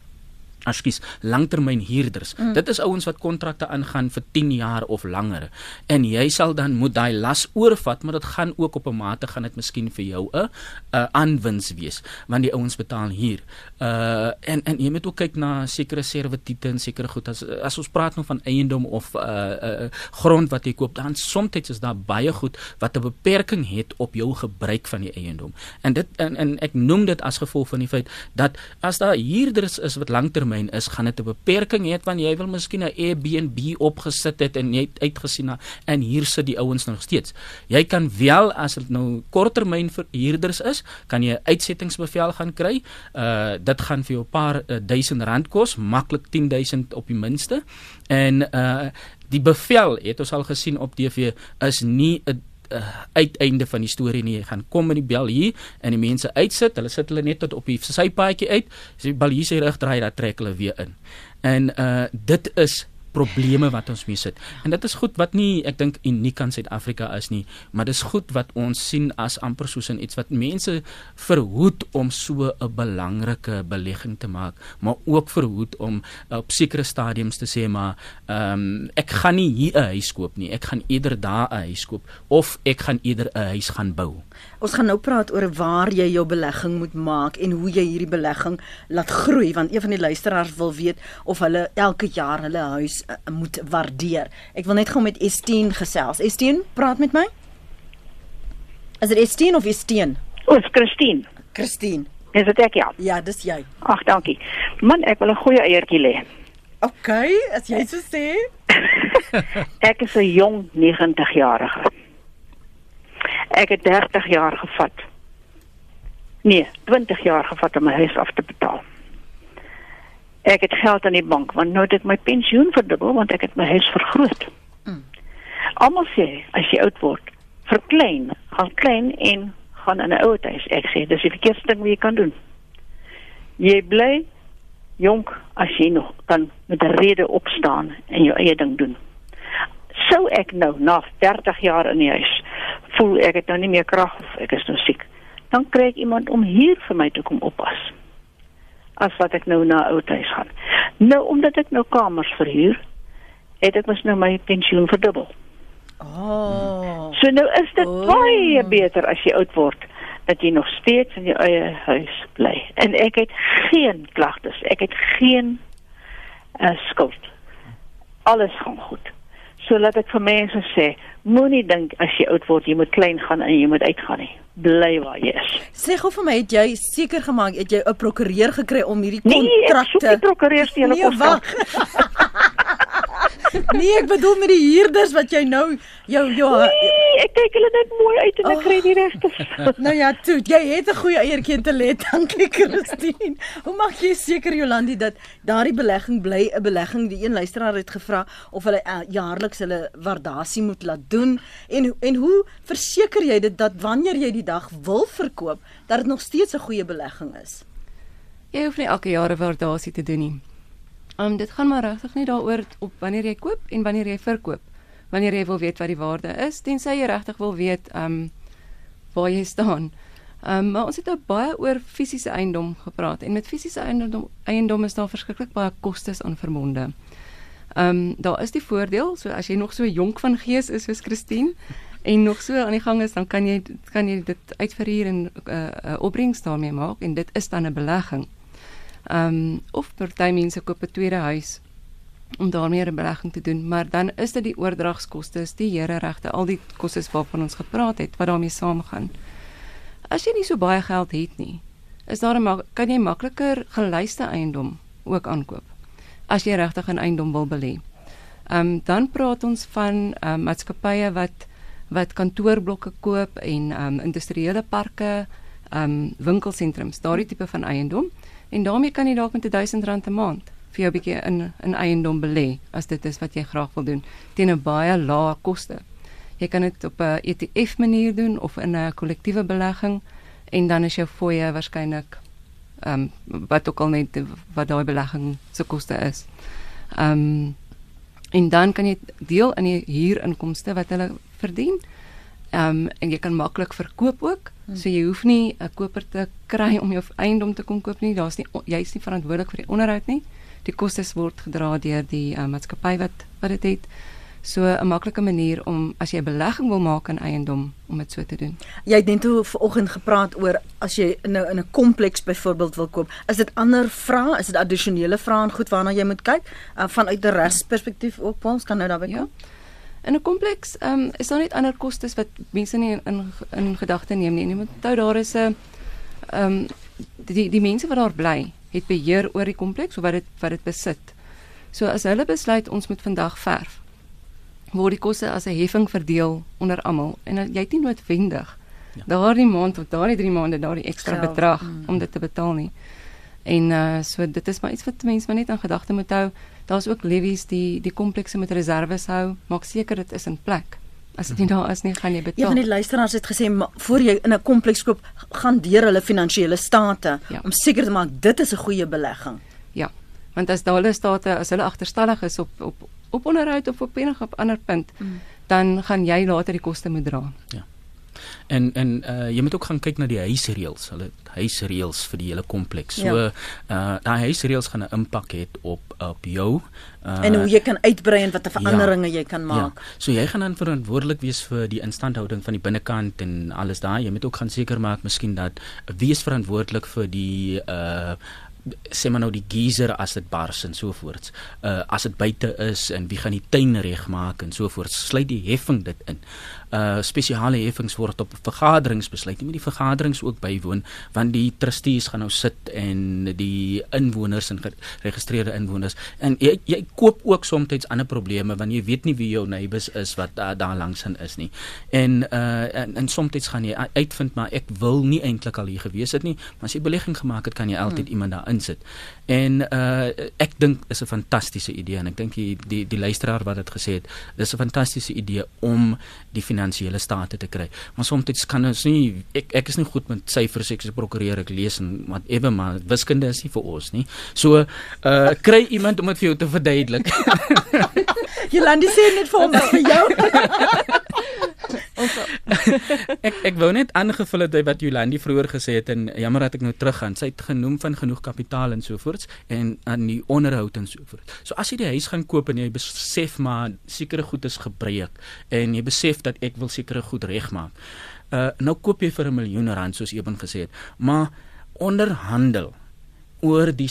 askies langtermynhuurders. Mm. Dit is ouens wat kontrakte aangaan vir 10 jaar of langer. En jy sal dan moet daai las oorvat, maar dit gaan ook op 'n mate gaan dit miskien vir jou 'n 'n aanwins wees want die ouens betaal huur. Uh en en jy moet ook kyk na sekere servitute en sekere goed as as ons praat nou van eiendom of uh uh grond wat jy koop, dan soms is daar baie goed wat 'n beperking het op jou gebruik van die eiendom. En dit en, en ek noem dit as gevolg van die feit dat as daar huurders is wat langtermyn termyn is, gaan dit 'n beperking hê want jy wil miskien 'n Airbnb opgesit het en jy het uitgesien na en hier sit die ouens nog steeds. Jy kan wel as dit nou korttermyn vir huurders is, kan jy 'n uitsettingsbevel gaan kry. Uh dit gaan vir jou 'n paar uh, duisend rand kos, maklik 10000 op die minste. En uh die bevel het ons al gesien op TV is nie 'n uh, uiteinde van die storie nie. Jy gaan kom met die bel hier en die mense uitsit. Hulle sit hulle net tot op die sypaadjie uit. As die bal hier sy rug draai, dan trek hulle weer in. En uh dit is probleme wat ons mee sit. En dit is goed wat nie ek dink uniek aan Suid-Afrika is nie, maar dis goed wat ons sien as amper soos in iets wat mense verhoed om so 'n belangrike belegging te maak, maar ook verhoed om op sekere stadiums te sê maar ehm um, ek gaan nie hier 'n huis koop nie, ek gaan eerder daar 'n huis koop of ek gaan eerder 'n huis gaan bou. Ons gaan nou praat oor waar jy jou belegging moet maak en hoe jy hierdie belegging laat groei want een van die luisteraars wil weet of hulle elke jaar hulle huis uh, moet waardeer. Ek wil net gou met Estien gesels. Estien, praat met my. Is dit Estien of Estien? Ons Christine. Christine. Is dit ek ja? Ja, dis jy. Ag, dankie. Man, ek wil 'n goeie eiertjie lê. OK, as jy so sê. ek is 'n jong 90-jarige. Ek het 30 jaar gevat. Nee, 20 jaar gevat om my huis af te betaal. Ek het geld aan die bank want nou het ek my pensioen verdubbel want ek het my huis vergroot. Mm. Almal sê as jy oud word, verklein, gaan klein en gaan in 'n ou huis. Ek sê dis die verkeerde ding wat jy kan doen. Jy bly jonk as jy nog kan met 'n rede opstaan en jou eie ding doen. Sou ek nou na 30 jaar in die huis voel ek het nou nie meer krag of ek is nou siek, dan kry ek iemand om hier vir my te kom oppas. As wat ek nou na ou huis gaan. Nou omdat ek nou kamers verhuur, het ek mos nou my pensioen verdubbel. Oh. So nou is dit oh. baie beter as jy oud word dat jy nog steeds in jou eie huis bly. En ek het geen klagtes. Ek het geen uh, skuld. Alles gaan goed. So laat ek vir mense sê, Moenie dink as jy oud word jy moet klein gaan en jy moet uitgaan nie. Bly waar jy is. Sê gou vir my, het jy seker gemaak het jy 'n prokureur gekry om hierdie kontrakte? Nee, ek soek die prokureur se hele nee, kos. nee, ek bedoel met die huurders wat jy nou jou jou nee, ek kyk hulle net mooi uit en ek oh. kry die regte. nou ja, toe, jy het 'n goeie eiertjie te lê, dankie Christine. Hoe maak jy seker Jolandi dat daardie belegging bly 'n belegging? Die een luisteraar het gevra of hulle uh, jaarliks hulle waardasie moet laat doen en en hoe verseker jy dit dat wanneer jy die dag wil verkoop, dat dit nog steeds 'n goeie belegging is? Jy hoef nie elke jaar 'n waardasie te doen nie. Um dit gaan maar regtig nie daaroor op wanneer jy koop en wanneer jy verkoop. Wanneer jy wil weet wat die waarde is, tensy jy regtig wil weet um waar jy staan. Um, maar ons het nou baie oor fisiese eiendom gepraat en met fisiese eiendom eiendom is daar verskriklik baie kostes aan verbonde. Ehm um, daar is die voordeel, so as jy nog so jonk van gees is soos Christine en nog so aan die gang is, dan kan jy kan jy dit uitverhuur en 'n uh, uh, opbrengs daarmee maak en dit is dan 'n belegging. Ehm um, of party mense koop 'n tweede huis om daarmee 'n belegging te doen, maar dan is dit die oordragskoste, die here regte, al die kostes waarvan ons gepraat het wat daarmee saamgaan. As jy nie so baie geld het nie, is daar 'n kan jy makliker geluiste eiendom ook aankoop as jy regtig 'n eiendom wil belê. Ehm um, dan praat ons van ehm um, maatskappye wat wat kantoorblokke koop en ehm um, industriële parke, ehm um, winkelsentrums, daardie tipe van eiendom en daarmee kan jy dalk met 1000 rand 'n maand vir jou 'n bietjie in 'n eiendom belê as dit is wat jy graag wil doen teen 'n baie lae koste. Jy kan dit op 'n ETF manier doen of in 'n kollektiewe belegging en dan is jou fooie waarskynlik ehm um, wat ook al net wat daai belegging se koste is. Ehm um, en dan kan jy deel in die huurinkomste wat hulle verdien. Ehm um, en jy kan maklik verkoop ook. Hmm. So jy hoef nie 'n koper te kry om jou eiendom te kom koop nie. Daar's nie jy's nie verantwoordelik vir die onderhoud nie. Die kostes word gedra deur die uh, maatskappy wat wat dit het. So 'n maklike manier om as jy 'n belegging wil maak in eiendom om dit so te doen. Jy het net toe vanoggend gepraat oor as jy in 'n in 'n kompleks byvoorbeeld wil koop, is dit ander vrae, is dit addisionele vrae en goed waarna jy moet kyk uh, vanuit 'n resperspektief ook ons kan nou daarby kom. Ja. In 'n kompleks ehm um, is daar net ander kostes wat mense nie in in, in gedagte neem nie. Jy moet onthou daar is 'n ehm um, die die mense wat daar bly, het beheer oor die kompleks of wat dit wat dit besit. So as hulle besluit ons moet vandag verf, word die koste as 'n heffing verdeel onder almal en jy het nie noodwendig ja. daardie maand of daardie 3 maande daardie ekstra Geld. bedrag mm. om dit te betaal nie. En uh so dit is maar iets wat mense maar net aan gedagte moet hou. Daar's ook levies die die komplekse met reserves hou. Maak seker dit is in plek. As dit nie mhm. daar is nie, gaan jy betaal. Een van die luisteraars het gesê voor jy in 'n kompleks koop, gaan deur hulle finansiële state ja. om seker te maak dit is 'n goeie belegging. Ja. Want as hulle state as hulle agterstallig is op op op onderhoud of op enige op ander punt, mm. dan gaan jy later die koste moet dra. Ja. En en uh jy moet ook gaan kyk na die huisreëls. Hulle huisreëls vir die hele kompleks. So ja. uh daai huisreëls gaan 'n impak hê op op jou. Uh En hoe jy kan uitbrei en watter veranderinge ja, jy kan maak. Ja. So jy gaan dan verantwoordelik wees vir die instandhouding van die binnekant en alles daai. Jy moet ook gaan seker maak miskien dat wie is verantwoordelik vir die uh sê maar nou die geyser as dit bars en so voort. Uh as dit buite is en wie gaan die tuin regmaak en so voort. Sluit die heffing dit in uh spesiale heffings word op vergaderings besluit. Jy moet die vergaderings ook bywoon want die trustees gaan nou sit en die inwoners en geregistreerde inwoners en jy jy koop ook soms ander probleme want jy weet nie wie jou neighbors is wat uh, daar langs in is nie. En uh en, en soms gaan jy uitvind maar ek wil nie eintlik al hier gewees het nie, maar as jy belegging gemaak het kan jy altyd hmm. iemand daar insit. En uh ek dink is 'n fantastiese idee en ek dink die die die luisteraar wat dit gesê het, dis 'n fantastiese idee om die finansiële state te kry. Maar soms kan ons nie ek ek is nie goed met syfers ek is 'n prokureur ek lees en whatever maar wiskunde is nie vir ons nie. So uh kry iemand om dit vir jou te verduidelik. Jolandi sê net vir hom vir jou. ek ek wou net aangevul het wat Jolandi vroeër gesê het en jammer dat ek nou teruggaan. Sy het genoem van genoeg kapitaal en so voorts en aan die onderhoud en so voort. So as jy die huis gaan koop en jy besef maar sekere goed is gebreek en jy besef dat ek wil sekere goed regmaak. Uh nou koop jy vir 'n miljoen rand soos Eben gesê het, maar onderhandel oor die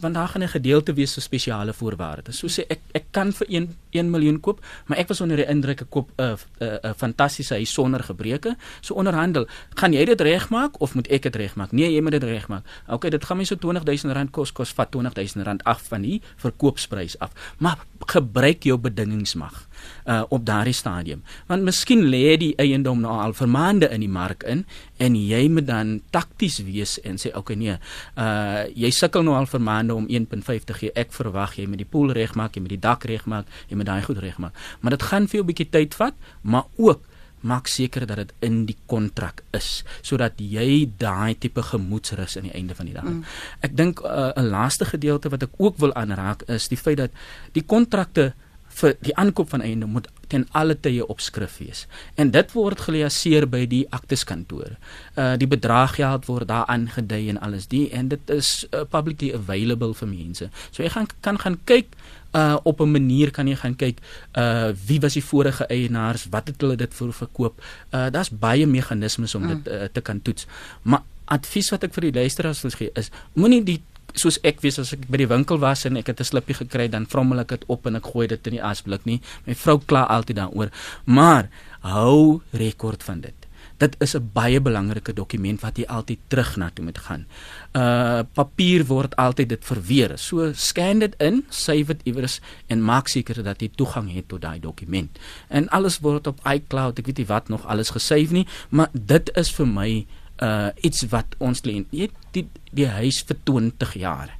want daar gaan 'n gedeelte wees vir spesiale voorwaardes. So sê ek ek kan vir 1 1 miljoen koop, maar ek was onder die indruk ek koop 'n uh, 'n uh, uh, fantastiese huis sonder gebreke. So onderhandel, gaan jy dit regmaak of moet ek dit regmaak? Nee, jy moet dit regmaak. Okay, dit gaan my so 20000 rand kos, kos vat 20000 rand af van die verkoopsprys af. Maar gebruik jou bedingingsmag uh op daardie stadium. Want miskien lê die eiendom nou al vir maande in die mark in en jy moet dan takties wees en sê okay nee, uh jy sukkel nou al vir maande om 1.5 te gee. Ek verwag jy met die pool regmaak, jy met die dak regmaak, jy met daai goed regmaak. Maar dit gaan vir jou 'n bietjie tyd vat, maar ook maak seker dat dit in die kontrak is sodat jy daai tipe gemoedsrus aan die einde van die dag. Mm. Ek dink uh, 'n laaste gedeelte wat ek ook wil aanraak is die feit dat die kontrakte vir die aankoop van eiendom moet ten alle tye op skrif wees. En dit word geliaseer by die akteskantoor. Uh die bedraggeld word daar aangedui en alles die en dit is uh, publicly available vir mense. So jy gaan kan gaan kyk uh op 'n manier kan jy gaan kyk uh wie was die vorige eienaars, wat het hulle dit vir verkoop. Uh daar's baie meganismes om mm. dit uh, te kan toets. Maar advies wat ek vir die luisteraars wil gee is moenie die soos ek weet as ek by die winkel was en ek het 'n slippie gekry dan vrommel ek dit op en ek gooi dit in die asblik nie. My vrou kla altyd daaroor. Maar hou rekord van dit. Dit is 'n baie belangrike dokument wat jy altyd terug na toe moet gaan. Uh papier word altyd dit verweer. So scan dit in, save dit iewers en maak seker dat jy toegang het tot daai dokument. En alles word op iCloud, ek weet nie wat nog alles gesave nie, maar dit is vir my uh iets wat ons lê. Jy die die huis vir 20 jaar.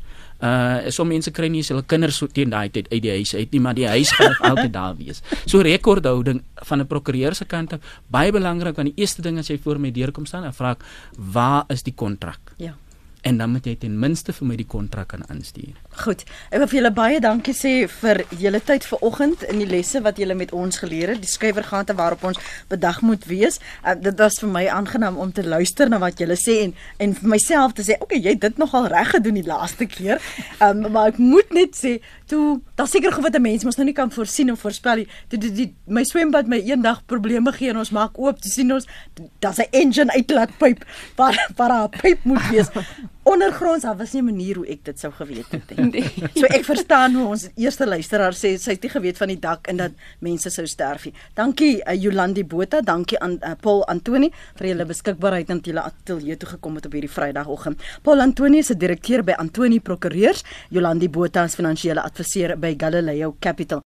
Uh so mense kry nie hulle kinders so teen daai tyd uit die huis uit nie, maar die huis gaan altyd daar wees. So rekordhouding van 'n prokureur se kant af baie belangrik want die eerste ding as jy voor my deurkom staan en vra waar is die kontrak? Ja en dan moet jy ten minste vir my die kontrak kan aanstuur. Goed. Ek wil vir julle baie dankie sê vir julle tyd vanoggend in die lesse wat julle met ons geleer het, die skuiwergate waarop ons bedag moet wees. Uh, dit was vir my aangenaam om te luister na wat julle sê en en vir myself te sê, "Oké, jy het dit nogal reg gedoen die laaste keer." Um, maar ek moet net sê, toe, daar seker goed wat 'n mens mos nou nie kan voorsien of voorspel nie. Toe die, die my swembad my eendag probleme gee en ons maak oop, toe sien ons daar's 'n engine uitlaatpyp waar waar 'n pyp moet wees ondergronds daar was nie 'n manier hoe ek dit sou geweet het nie. Nee. So ek verstaan hoe ons eerste luisteraar sê sy het nie geweet van die dak en dat mense sou sterf nie. Dankie uh, Jolandi Botha, dankie aan uh, Paul Antoni vir julle beskikbaarheid en julle ateljee toe gekom het op hierdie Vrydagoggend. Paul Antoni is 'n direkteur by Antoni Prokureurs, Jolandi Botha is finansiële adviseur by Galileo Capital.